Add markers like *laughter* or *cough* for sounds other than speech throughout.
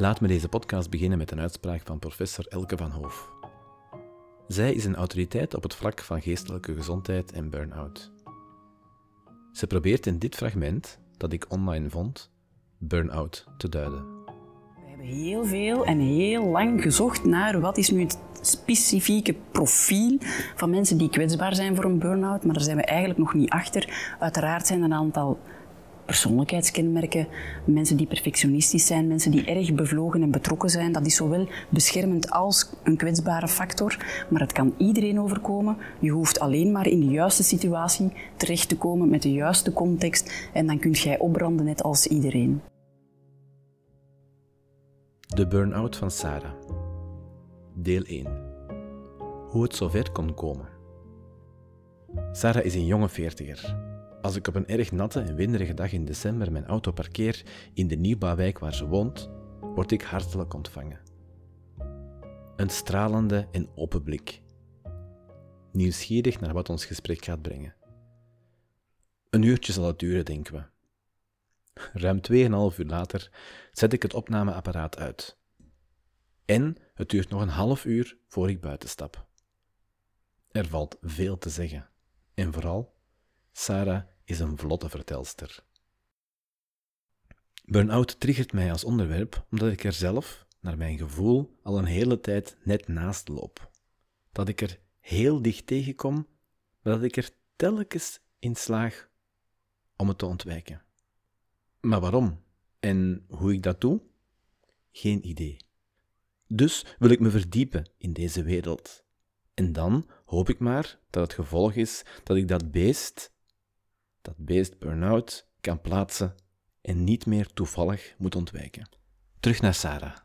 Laat me deze podcast beginnen met een uitspraak van professor Elke van Hoof. Zij is een autoriteit op het vlak van geestelijke gezondheid en burn-out. Ze probeert in dit fragment, dat ik online vond, burn-out te duiden. We hebben heel veel en heel lang gezocht naar wat is nu het specifieke profiel van mensen die kwetsbaar zijn voor een burn-out, maar daar zijn we eigenlijk nog niet achter. Uiteraard zijn er een aantal persoonlijkheidskenmerken, mensen die perfectionistisch zijn, mensen die erg bevlogen en betrokken zijn. Dat is zowel beschermend als een kwetsbare factor, maar het kan iedereen overkomen. Je hoeft alleen maar in de juiste situatie terecht te komen met de juiste context en dan kun jij opbranden net als iedereen. De burn-out van Sarah. Deel 1. Hoe het zover kon komen. Sarah is een jonge veertiger. Als ik op een erg natte en winderige dag in december mijn auto parkeer in de nieuwbouwwijk waar ze woont, word ik hartelijk ontvangen. Een stralende en open blik. Nieuwsgierig naar wat ons gesprek gaat brengen. Een uurtje zal het duren, denken we. Ruim 2,5 uur later zet ik het opnameapparaat uit. En het duurt nog een half uur voor ik buiten stap. Er valt veel te zeggen. En vooral, Sarah is een vlotte vertelster. Burnout triggert mij als onderwerp omdat ik er zelf, naar mijn gevoel, al een hele tijd net naast loop. Dat ik er heel dicht tegenkom, maar dat ik er telkens in slaag om het te ontwijken. Maar waarom en hoe ik dat doe? Geen idee. Dus wil ik me verdiepen in deze wereld. En dan hoop ik maar dat het gevolg is dat ik dat beest dat beest burn-out kan plaatsen en niet meer toevallig moet ontwijken. Terug naar Sarah.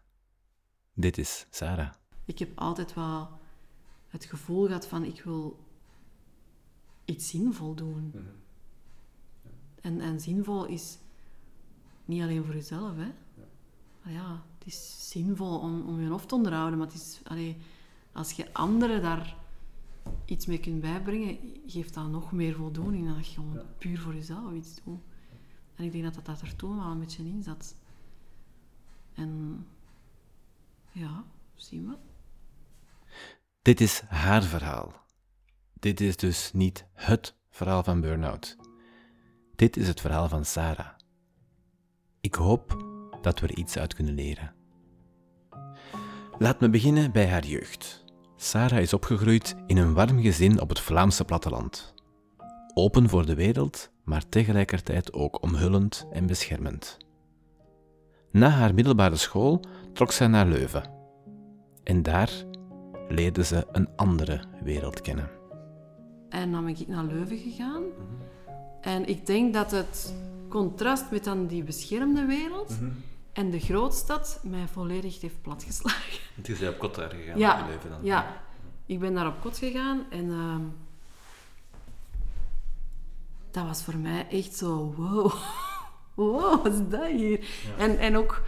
Dit is Sarah. Ik heb altijd wel het gevoel gehad van ik wil iets zinvol doen. Mhm. En, en zinvol is niet alleen voor jezelf, hè. Ja. ja, het is zinvol om, om je hoofd te onderhouden, maar het is, allee, als je anderen daar iets mee kunt bijbrengen, geeft dat nog meer voldoening dan dat je gewoon puur voor jezelf iets doet. En ik denk dat dat, dat er toen wel een beetje in zat. En ja, zien we. Dit is haar verhaal. Dit is dus niet HET verhaal van burn-out. Dit is het verhaal van Sarah. Ik hoop dat we er iets uit kunnen leren. Laat me beginnen bij haar jeugd. Sarah is opgegroeid in een warm gezin op het Vlaamse platteland. Open voor de wereld, maar tegelijkertijd ook omhullend en beschermend. Na haar middelbare school trok zij naar Leuven. En daar leerde ze een andere wereld kennen. En dan ben ik naar Leuven gegaan. En ik denk dat het contrast met dan die beschermde wereld mhm. En de grootstad mij volledig heeft platgeslagen. Het is op kot daar gegaan? Ja, leven dan. ja. Ik ben daar op kot gegaan en uh, dat was voor mij echt zo, wow, *laughs* wow, wat is dat hier? En, en ook,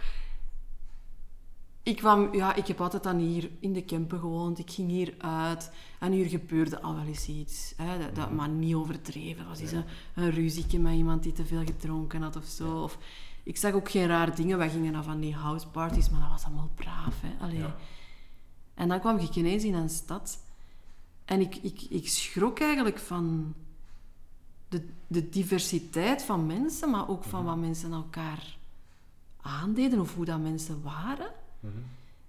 ik kwam, ja, ik heb altijd dan hier in de Kempen gewoond, ik ging hier uit en hier gebeurde al wel eens iets, hè, dat, dat, mhm. maar niet overdreven. was eens een, een ruzieke met iemand die te veel gedronken had of zo. Of, ik zag ook geen raar dingen. We gingen naar van die houseparties, maar dat was allemaal braaf. Hè? Allee. En dan kwam ik ineens in een stad. En ik, ik, ik schrok eigenlijk van de, de diversiteit van mensen, maar ook van wat mensen elkaar aandeden of hoe dat mensen waren. Mhm.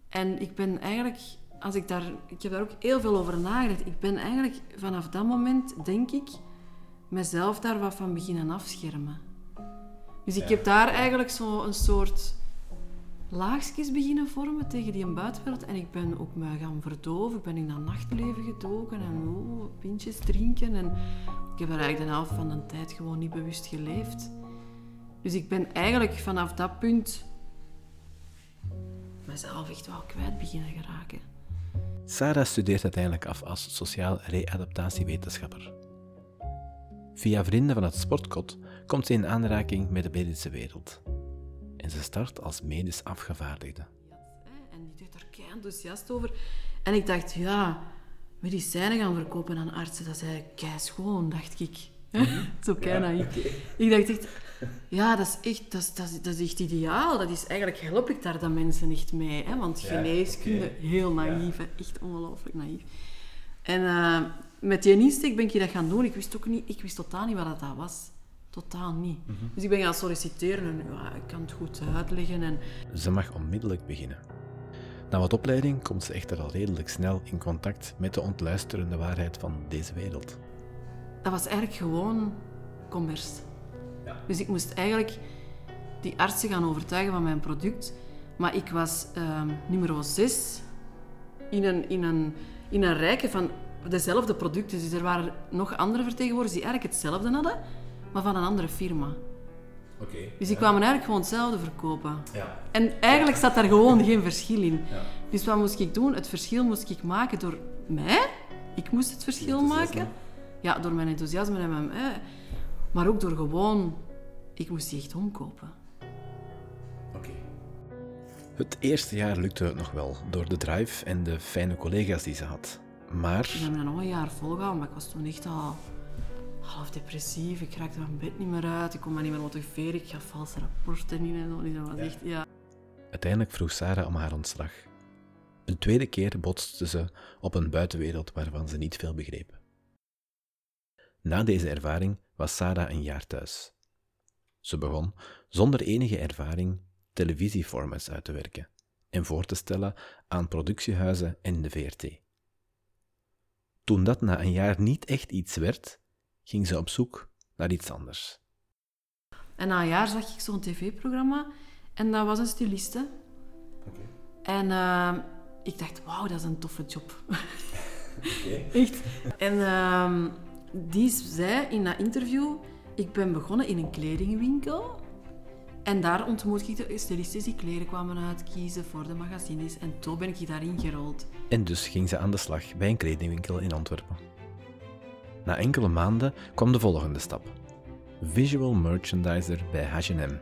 En ik ben eigenlijk, als ik daar, ik heb daar ook heel veel over nagedacht. Ik ben eigenlijk vanaf dat moment, denk ik, mezelf daar wat van beginnen afschermen. Dus ik heb daar eigenlijk zo een soort laagjes beginnen vormen tegen die buitenwereld. En ik ben ook me gaan verdoven. Ik ben in dat nachtleven gedoken en oh, pintjes drinken. En ik heb er eigenlijk de helft van de tijd gewoon niet bewust geleefd. Dus ik ben eigenlijk vanaf dat punt mezelf echt wel kwijt beginnen geraken. Sarah studeert uiteindelijk af als sociaal readaptatiewetenschapper. Via vrienden van het sportkot komt ze in aanraking met de medische wereld. En ze start als medisch afgevaardigde. En die deed er kei enthousiast over. En ik dacht, ja, medicijnen gaan verkopen aan artsen, dat is eigenlijk kei schoon, dacht ik. Mhm. *laughs* Zo kei ja, Ik dacht echt, Ja, dat is echt, dat is, dat is, dat is echt ideaal. Dat is, eigenlijk help ik daar de mensen echt mee. Hè? Want Ja, geneeskunde, heel naïef. hè. Echt ongelooflijk naïef. En eh, met die insteek ben ik dat gaan doen. Ik wist ook niet, ik wist totaal niet wat dat was. Totaal niet. Dus ik ben gaan solliciteren en ja, ik kan het goed uitleggen. En Ze mag onmiddellijk beginnen. Na wat opleiding komt ze echter al redelijk snel in contact met de ontluisterende waarheid van deze wereld. dat was eigenlijk gewoon commerce. Dus ik moest eigenlijk die artsen gaan overtuigen van mijn product. Maar ik was ehm, nummer 6 in een, in, een, in een rijke van dezelfde producten. Dus er waren nog andere vertegenwoordigers die eigenlijk hetzelfde hadden, maar van een andere firma. Oké. Dus die kwamen eigenlijk gewoon hetzelfde verkopen. Ja. En eigenlijk zat daar gewoon geen verschil in. Dus wat moest ik doen? Het verschil moest ik maken door mij. Ik moest het verschil maken. Ja, door mijn enthousiasme en mijn... eh, maar ook door gewoon... Ik moest die echt omkopen. Oké. Het eerste jaar lukte het nog wel, door de drive en de fijne collega's die ze had. Maar Ik heb dat nog een jaar volgehouden, maar ik was toen echt al half depressief. Ik raakte mijn bed niet meer uit. Ik kon me niet meer motiveren. Ik gaf valse rapporten in en zo. Dat was echt... Ja. uiteindelijk vroeg Sarah om haar ontslag. Een tweede keer botste ze op een buitenwereld waarvan ze niet veel begreep. Na deze ervaring was Sarah een jaar thuis. Ze begon, zonder enige ervaring, televisieformats uit te werken en voor te stellen aan productiehuizen en de VRT. Toen dat na een jaar niet echt iets werd, ging ze op zoek naar iets anders. En na een jaar zag ik zo'n tv-programma en dat was een styliste. En eh, ik dacht, wauw, dat is een toffe job. *laughs* Echt. En ehm, die zei in dat interview, ik ben begonnen in een kledingwinkel. En daar ontmoette ik de stylisten die kleren kwamen uitkiezen voor de magazines. En toen ben ik daarin gerold. En dus ging ze aan de slag bij een kledingwinkel in Antwerpen. Na enkele maanden kwam de volgende stap: visual merchandiser bij H&M.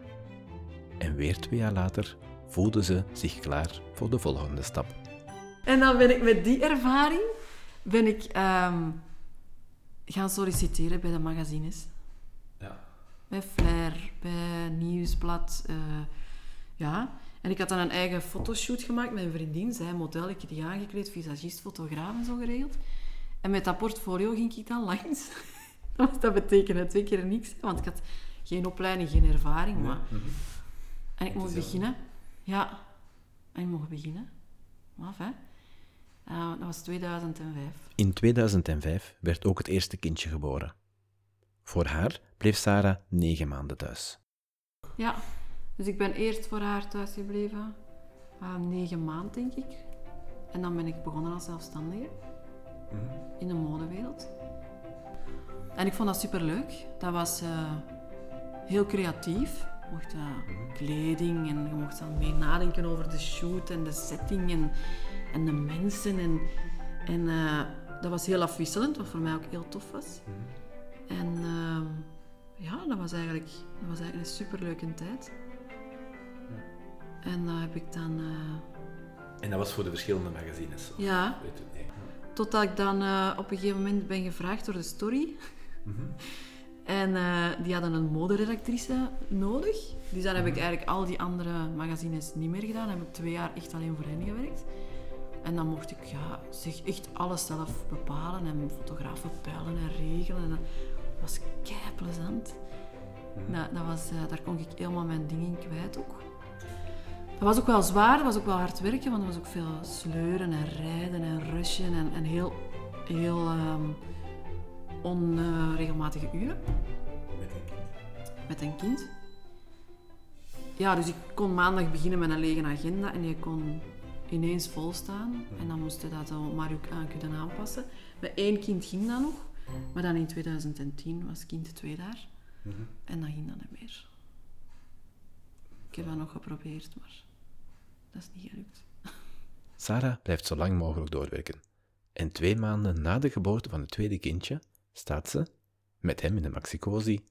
En weer twee jaar later voelde ze zich klaar voor de volgende stap. En dan ben ik met die ervaring ben ik ehm, gaan solliciteren bij de magazines. Ja. Bij Flair, bij Nieuwsblad. eh, ja. En ik had dan een eigen fotoshoot gemaakt met een vriendin. Zij model, ik die aangekleed, visagist, fotograaf en zo geregeld. En met dat portfolio ging ik dan langs. *laughs* Dat betekende twee keer niks, want ik had geen opleiding, geen ervaring. Maar... En ik mocht beginnen. Ja, en ik mocht beginnen. Maf, hè? Eh, dat was 2005. In 2005 werd ook het eerste kindje geboren. Voor haar bleef Sarah negen maanden thuis. Ja, dus ik ben eerst voor haar thuis gebleven. eh, negen maanden, denk ik. En dan ben ik begonnen als zelfstandige. In de modewereld. En ik vond dat superleuk. Dat was eh, heel creatief. Je mocht eh, kleding en je mocht dan mee nadenken over de shoot en de setting en, en de mensen. En, en eh, dat was heel afwisselend, wat voor mij ook heel tof was. En ehm, ja, dat was eigenlijk, dat was eigenlijk een superleuke tijd. En dat heb ik dan... En dat was voor de verschillende magazines. ja, totdat ik dan eh, op een gegeven moment ben gevraagd door de Story. *laughs* En eh, die hadden een moderedactrice nodig. Dus dan heb ik eigenlijk al die andere magazines niet meer gedaan. Dan heb ik twee jaar echt alleen voor hen gewerkt. En dan mocht ik ja, zich echt alles zelf bepalen en fotografen peilen en regelen. En dat was kei plezant. Nou, dat was, eh, daar kon ik helemaal mijn dingen in kwijt ook. Dat was ook wel zwaar, dat was ook wel hard werken, want er was ook veel sleuren en rijden en rushen en, en heel, heel ehm, onregelmatige uren met een kind. Ja, dus ik kon maandag beginnen met een lege agenda en die kon ineens vol staan. En dan moest je dat zo maar ook aan kunnen aanpassen. Met één kind ging dat nog, maar dan in 2010 was kind 2 daar. En dan ging dat niet meer. Ik heb dat nog geprobeerd, maar dat is niet gelukt. *laughs* Sarah blijft zo lang mogelijk doorwerken. En twee maanden na de geboorte van het tweede kindje staat ze, met hem in de maxicosi,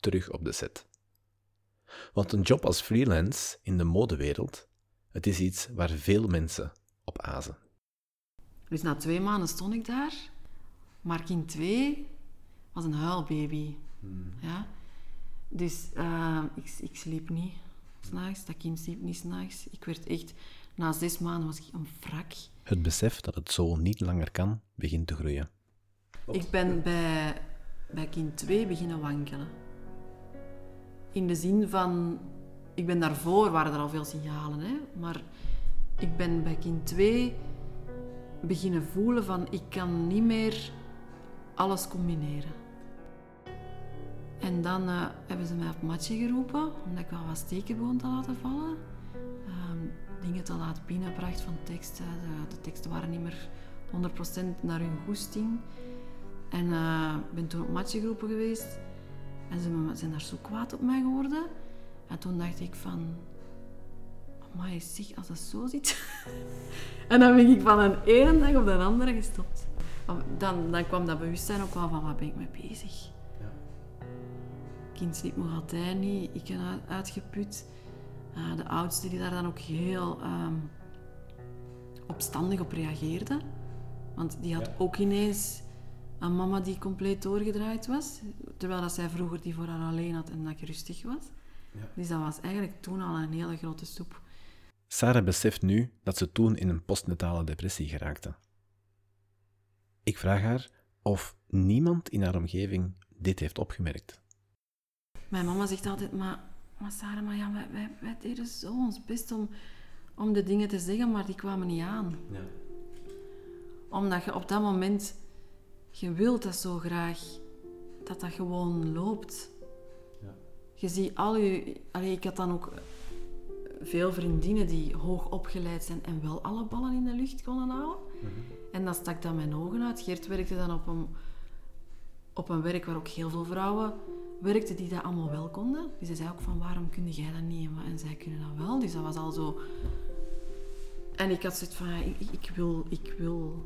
terug op de set. Want een job als freelance in de modewereld, het is iets waar veel mensen op azen. Dus na twee maanden stond ik daar. Maar kind 2 was een huilbaby. Ja? Dus uh, ik, ik sliep niet s'nachts, dat kind sliep niet s'nachts. Ik werd echt, na zes maanden was ik een wrak. Het besef dat het zo niet langer kan, begint te groeien. Ik ben bij, bij kind 2 beginnen wankelen. In de zin van, ik ben daarvoor, waren er al veel signalen, hè? maar ik ben bij kind 2 beginnen voelen van, ik kan niet meer alles combineren. En dan uh, hebben ze mij op matje geroepen, omdat ik wel wat steken begon te laten vallen. Um, dingen te laten binnenbracht van teksten. De, de, teksten waren niet meer 100% naar hun goesting. En ik uh, ben toen op matje geroepen geweest. En ze zijn daar zo kwaad op mij geworden. En toen dacht ik van... Maar zeg, als dat zo zit... *laughs* en dan ben ik van een ene dag op de andere gestopt. Dan, dan kwam dat bewustzijn ook wel van, wat ben ik mee bezig? Kind sliep nog altijd niet. Ik ben uitgeput. Uh, de oudste die daar dan ook heel um, opstandig op reageerde. Want die had ook ineens een mama die compleet doorgedraaid was. Terwijl dat zij vroeger die voor haar alleen had en dat ik rustig was. Ja. Dus dat was eigenlijk toen al een hele grote soep. Sarah beseft nu dat ze toen in een postnatale depressie geraakte. Ik vraag haar of niemand in haar omgeving dit heeft opgemerkt. Mijn mama zegt altijd, maar, maar Sarah, maar ja, wij, wij, wij deden zo ons best om, om de dingen te zeggen, maar die kwamen niet aan. Ja. Omdat je op dat moment, je wilt dat zo graag, dat dat gewoon loopt. Ja. Je ziet al je... Allee, ik had dan ook veel vriendinnen die hoog opgeleid zijn en wel alle ballen in de lucht konden houden. Mhm. En dan stak dat mijn ogen uit. Geert werkte dan op een, op een werk waar ook heel veel vrouwen werkte die dat allemaal wel konden. Dus ze zei ook van, waarom kun jij dat niet? En zij kunnen dat wel. Dus dat was al zo... En ik had zoiets van, ik, ik, wil, ik, wil,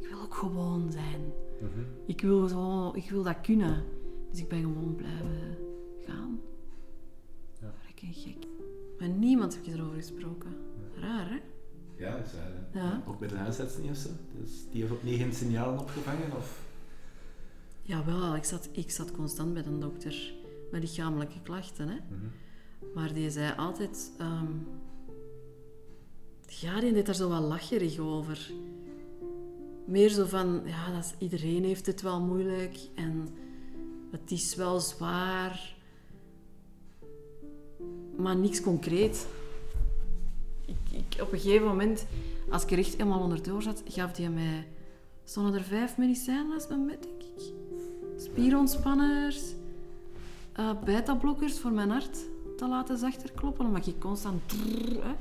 ik wil ook gewoon zijn. Mhm. ik, wil zo, ik wil dat kunnen. Dus ik ben gewoon blijven gaan. Ja. Freaking gek. Maar niemand heb je erover gesproken. Raar, hè? Ja, dat is raar. Ja. Ook bij de huisarts niet of zo? Dus die heeft opnieuw geen signalen opgevangen? Of? Ja, wel. Ik zat, ik zat constant bij een dokter met lichamelijke klachten. Hè. Mhm. Maar die zei altijd... Um, ja, die deed daar zo wat lacherig over. Meer zo van, ja, dat is, iedereen heeft het wel moeilijk en het is wel zwaar. Maar niks concreet. Ik, ik, op een gegeven moment, als ik er echt helemaal onderdoor zat, gaf hij mij... Stonden er vijf medicijnen naast mijn bed, spierontspanners, uh, beta-blokkers voor mijn hart te laten zachter kloppen, omdat ik constant... Drrr, hè.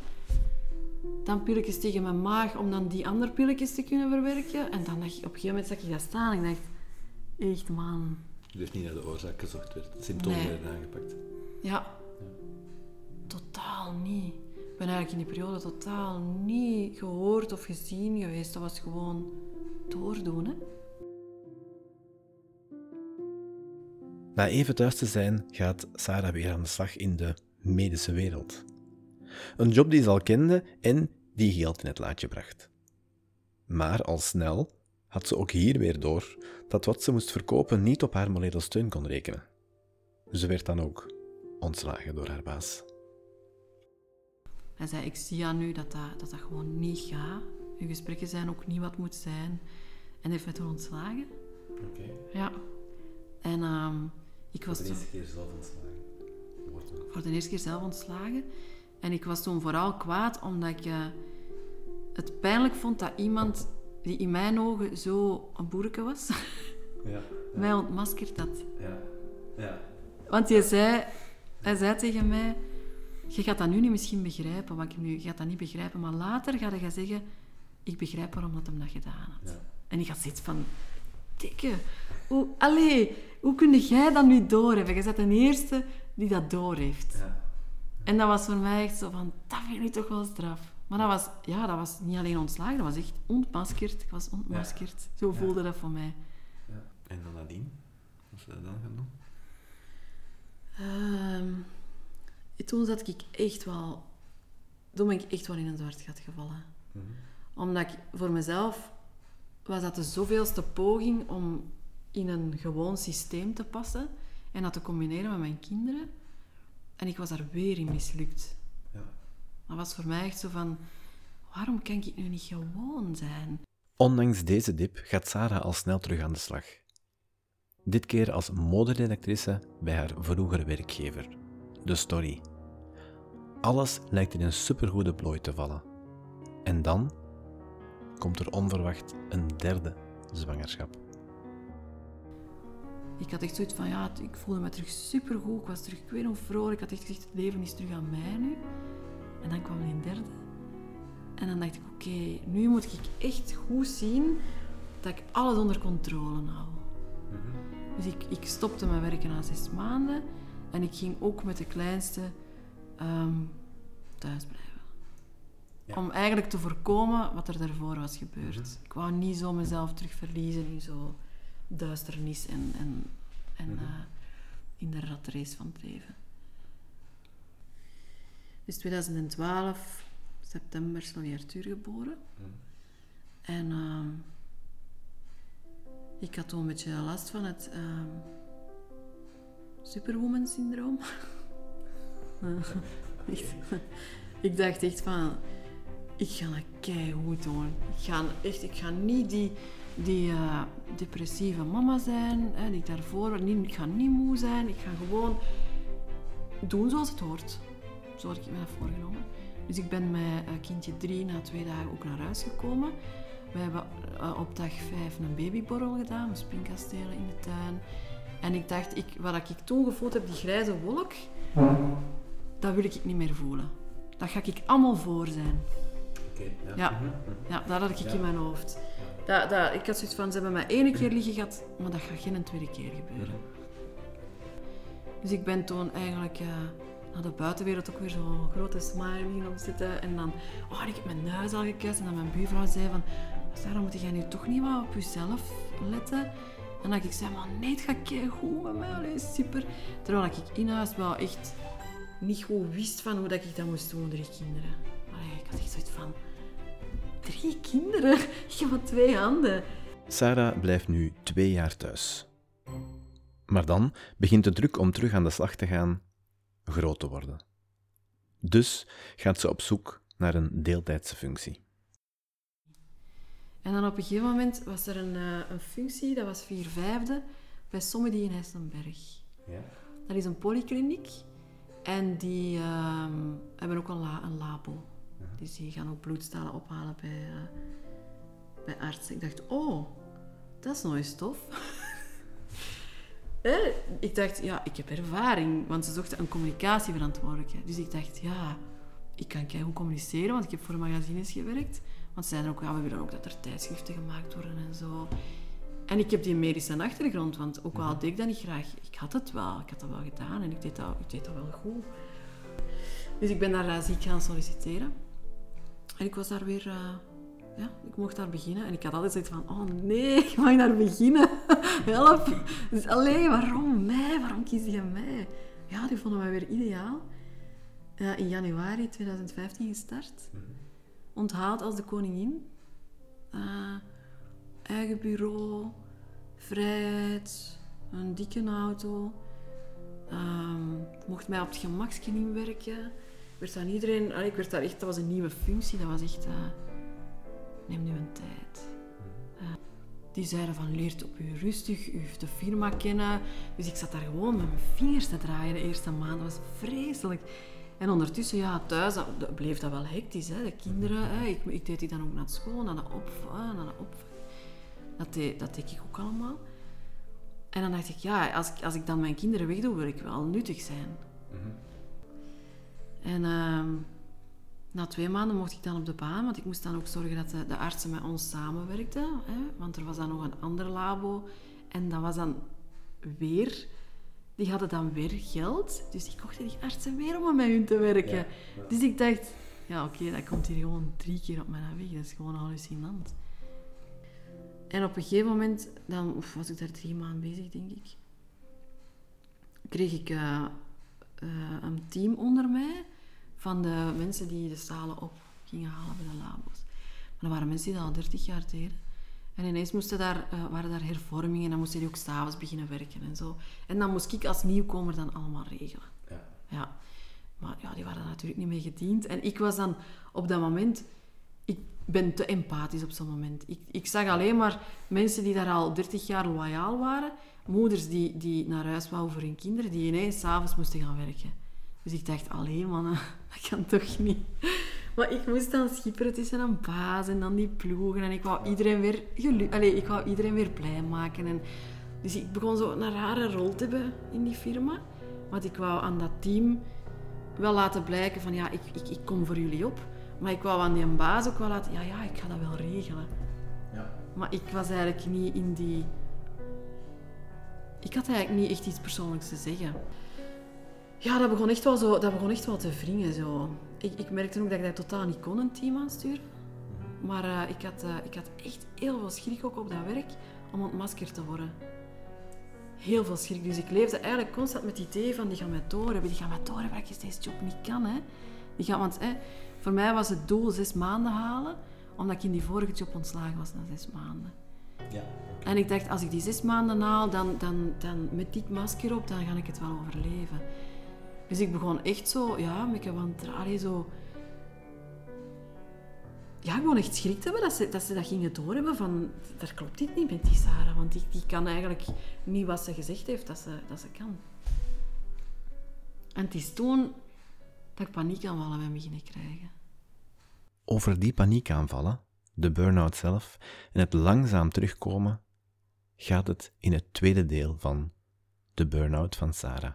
Dan pilletjes tegen mijn maag om dan die andere pilletjes te kunnen verwerken. En dan dacht ik, op een gegeven moment zag ik dat staan en ik dacht, echt man. Dus niet naar de oorzaak gezocht werd, symptomen nee. werden aangepakt. Ja. ja. Totaal niet. Ik ben eigenlijk in die periode totaal niet gehoord of gezien geweest. Dat was gewoon doordoen, hè. Na even thuis te zijn, gaat Sarah weer aan de slag in de medische wereld. Een job die ze al kende en die geld in het laadje bracht. Maar al snel had ze ook hier weer door dat wat ze moest verkopen niet op haar morele steun kon rekenen. Ze werd dan ook ontslagen door haar baas. Hij zei, ik zie aan nu dat dat, dat, dat gewoon niet gaat. Uw gesprekken zijn ook niet wat moet zijn. En heeft mij toen ontslagen. Oké. Ja. En um, ik was voor de eerste keer zelf ontslagen? Voor de eerste keer zelf ontslagen. En ik was toen vooral kwaad omdat ik uh, het pijnlijk vond dat iemand die in mijn ogen zo een boerke was, *laughs* ja, ja. mij ontmaskerd had. Ja. Ja. Want hij zei, hij zei tegen mij, je gaat dat nu niet misschien begrijpen, want ik nu, je gaat dat niet begrijpen, maar later ga je zeggen, ik begrijp waarom dat hem dat gedaan had. Ja. En ik had zoiets van, dikke, hoe, allee, hoe kun jij dat nu doorhebben? Je bent de eerste die dat doorheeft. Ja. En dat was voor mij echt zo van, dat vind ik toch wel straf. Maar dat was, ja, dat was niet alleen ontslagen, dat was echt ontmaskerd. Ik was ontmaskerd. Zo voelde dat voor mij. Ja. En dan nadien? Wat ze dat dan gaan doen? Um, toen zat ik echt wel... Toen ben ik echt wel in een zwart gat gevallen. Mm Omdat ik voor mezelf was dat de zoveelste poging om in een gewoon systeem te passen. En dat te combineren met mijn kinderen. En ik was daar weer in mislukt. Ja. Dat was voor mij echt zo van... Waarom kan ik nu niet gewoon zijn? Ondanks deze dip gaat Sarah al snel terug aan de slag. Dit keer als moderedactrice bij haar vroegere werkgever, The Story. Alles lijkt in een supergoede plooi te vallen. En dan komt er onverwacht een derde zwangerschap. Ik had echt zoiets van, ja, ik voelde me terug supergoed. Ik was terug een vrolijk. Ik had echt gezegd, het leven is terug aan mij nu. En dan kwam er een derde. En dan dacht ik, oké, nu moet ik echt goed zien dat ik alles onder controle hou. Dus ik, ik stopte mijn werken na zes maanden. En ik ging ook met de kleinste ehm, thuis blijven. Ja. Om eigenlijk te voorkomen wat er daarvoor was gebeurd. Ik wou niet zo mezelf terug verliezen in zo duisternis en, en, en Mhm. eh, in de ratrace van het leven. Dus 2012, september, is Louis Arthur geboren. En ehm, ik had toen een beetje last van het ehm superwoman-syndroom. *laughs* Ik dacht echt van, ik ga dat keigoed doen. Ik ga, echt, ik ga niet die, die eh, depressieve mama zijn, hè, die daarvoor. Niet- Ik ga niet moe zijn. Ik ga gewoon doen zoals het hoort. Zo had ik me dat voorgenomen. Dus ik ben met eh, kindje drie na twee dagen ook naar huis gekomen. We hebben eh, op dag vijf een babyborrel gedaan, met springkastelen in de tuin. En ik dacht, ik, wat ik toen gevoeld heb, die grijze wolk, dat wil ik niet meer voelen. Dat ga ik allemaal voor zijn. Ja, ja dat had ik in mijn hoofd. Dat, dat, ik had zoiets van, ze hebben mij ene keer liggen gehad, maar dat gaat geen tweede keer gebeuren. Dus ik ben toen eigenlijk eh, naar de buitenwereld ook weer zo'n grote smile beginnen opzetten. En dan, oh, ik heb mijn neus al gekust. En dan mijn buurvrouw zei van, Sarah, moet jij nu toch niet wat op jezelf letten? En dan ik zei, maar nee, het gaat goed met mij, allee, super. Terwijl ik in huis wel echt niet goed wist van hoe dat ik dat moest doen, drie kinderen. Allee, ik had echt zoiets van, drie kinderen? *laughs* Ik heb maar twee handen. Sarah blijft nu twee jaar thuis. Maar dan begint de druk om terug aan de slag te gaan groot te worden. Dus gaat ze op zoek naar een deeltijdse functie. En dan op een gegeven moment was er een, eh, een functie, dat was vier vijfde, bij Sommedy in Hessenberg. Dat is een polykliniek en die ehm, hebben ook een, la- een labo. Dus die gaan ook bloedstalen ophalen bij, eh, bij artsen. Ik dacht, oh, dat is nooit stof. *laughs* Hè? ik dacht, ja, ik heb ervaring, want ze zochten een communicatieverantwoordelijke. Dus ik dacht, ja, ik kan goed communiceren, want ik heb voor magazines gewerkt. Want zeiden ook, ja, we willen ook dat er tijdschriften gemaakt worden en zo. En ik heb die medische achtergrond, want ook al deed ik dat niet graag, ik had het wel, ik had dat wel gedaan en ik deed dat, ik deed dat wel goed. Dus ik ben daar uh, ziek gaan solliciteren. En ik was daar weer, uh, ja, ik mocht daar beginnen. En ik had altijd zoiets van, oh nee, *laughs* ik mag daar beginnen. *laughs* Help. Dus alleen, waarom mij? Waarom kies je mij? Ja, die vonden mij weer ideaal. Uh, in januari 2015 gestart. Onthaald als de koningin. Uh, eigen bureau, vrijheid, een dikke auto. Um, mocht mij op het gemakje inwerken. Werd aan iedereen, allee, ik werd daar echt, dat was een nieuwe functie, dat was echt, uh, neem nu een tijd. Uh, die zeiden van, leert op u rustig, u de firma kennen. Dus ik zat daar gewoon met mijn vingers te draaien de eerste maand, dat was vreselijk. En ondertussen, ja, thuis dat, bleef dat wel hectisch, hè. de kinderen. Hè. Ik, ik deed die dan ook naar school, naar de opvang, naar de opvang. Dat deed, dat deed ik ook allemaal. En dan dacht ik, ja, als ik, als ik dan mijn kinderen wegdoe, wil ik wel nuttig zijn. Mm-hmm. En uh, na twee maanden mocht ik dan op de baan, want ik moest dan ook zorgen dat de, de artsen met ons samenwerkten. Hè, want er was dan nog een ander labo. En dat was dan weer... Die hadden dan weer geld. Dus die kochten die artsen weer om met hun te werken. Ja, ja. Dus ik dacht, ja oké, okay, dat komt hier gewoon drie keer op mijn weg. Dat is gewoon hallucinant. En op een gegeven moment, dan of was ik daar drie maanden bezig, denk ik, kreeg ik uh, uh, een team onder mij van de mensen die de stalen op gingen halen bij de labo's. Maar dat waren mensen die dat al 30 jaar deden. En ineens moesten daar, uh, waren daar hervormingen en dan moest hij ook s'avonds beginnen werken en zo. En dan moest ik als nieuwkomer dan allemaal regelen. Ja. ja. Maar ja, die waren natuurlijk niet mee gediend. En ik was dan op dat moment... Ik ben te empathisch op zo'n moment. Ik, ik zag alleen maar mensen die daar al 30 jaar loyaal waren. Moeders die, die naar huis wouden voor hun kinderen, die ineens s'avonds moesten gaan werken. Dus ik dacht, alleen mannen, *laughs* dat kan toch niet. Maar ik moest dan schipperen tussen een baas en dan die ploegen. En ik wou iedereen weer, gelu Allee, ik wou iedereen weer blij maken. En dus ik begon zo een rare rol te hebben in die firma. Want ik wou aan dat team wel laten blijken van ja, ik, ik, ik kom voor jullie op. Maar ik wou aan die baas ook wel laten, ja, ja, ik ga dat wel regelen. Ja. Maar ik was eigenlijk niet in die... Ik had eigenlijk niet echt iets persoonlijks te zeggen. Ja, dat begon echt wel, zo, dat begon echt wel te wringen. Zo. Ik, ik merkte ook dat ik dat totaal niet kon, een team aansturen. Maar uh, ik, had, uh, ik had echt heel veel schrik ook op dat werk om ontmaskerd te worden. Heel veel schrik. Dus ik leefde eigenlijk constant met het idee van die gaan mij doorhebben. Die gaan mij doorhebben dat ik deze job niet kan. Hè. Die gaan, want hè, voor mij was het doel zes maanden halen, omdat ik in die vorige job ontslagen was na zes maanden. Ja, En ik dacht, als ik die zes maanden haal, dan, dan, dan met dit masker op, dan ga ik het wel overleven. Dus ik begon echt zo, ja, een wantrouwen, zo... Ja, gewoon echt schrik te hebben dat ze dat, ze dat gingen doorhebben van... Daar klopt iets niet met die Sarah, want die, die kan eigenlijk niet wat ze gezegd heeft dat ze, dat ze kan. En het is toen dat ik paniekaanvallen ben beginnen krijgen. Over die paniekaanvallen, de burn-out zelf en het langzaam terugkomen, gaat het in het tweede deel van de burn-out van Sarah.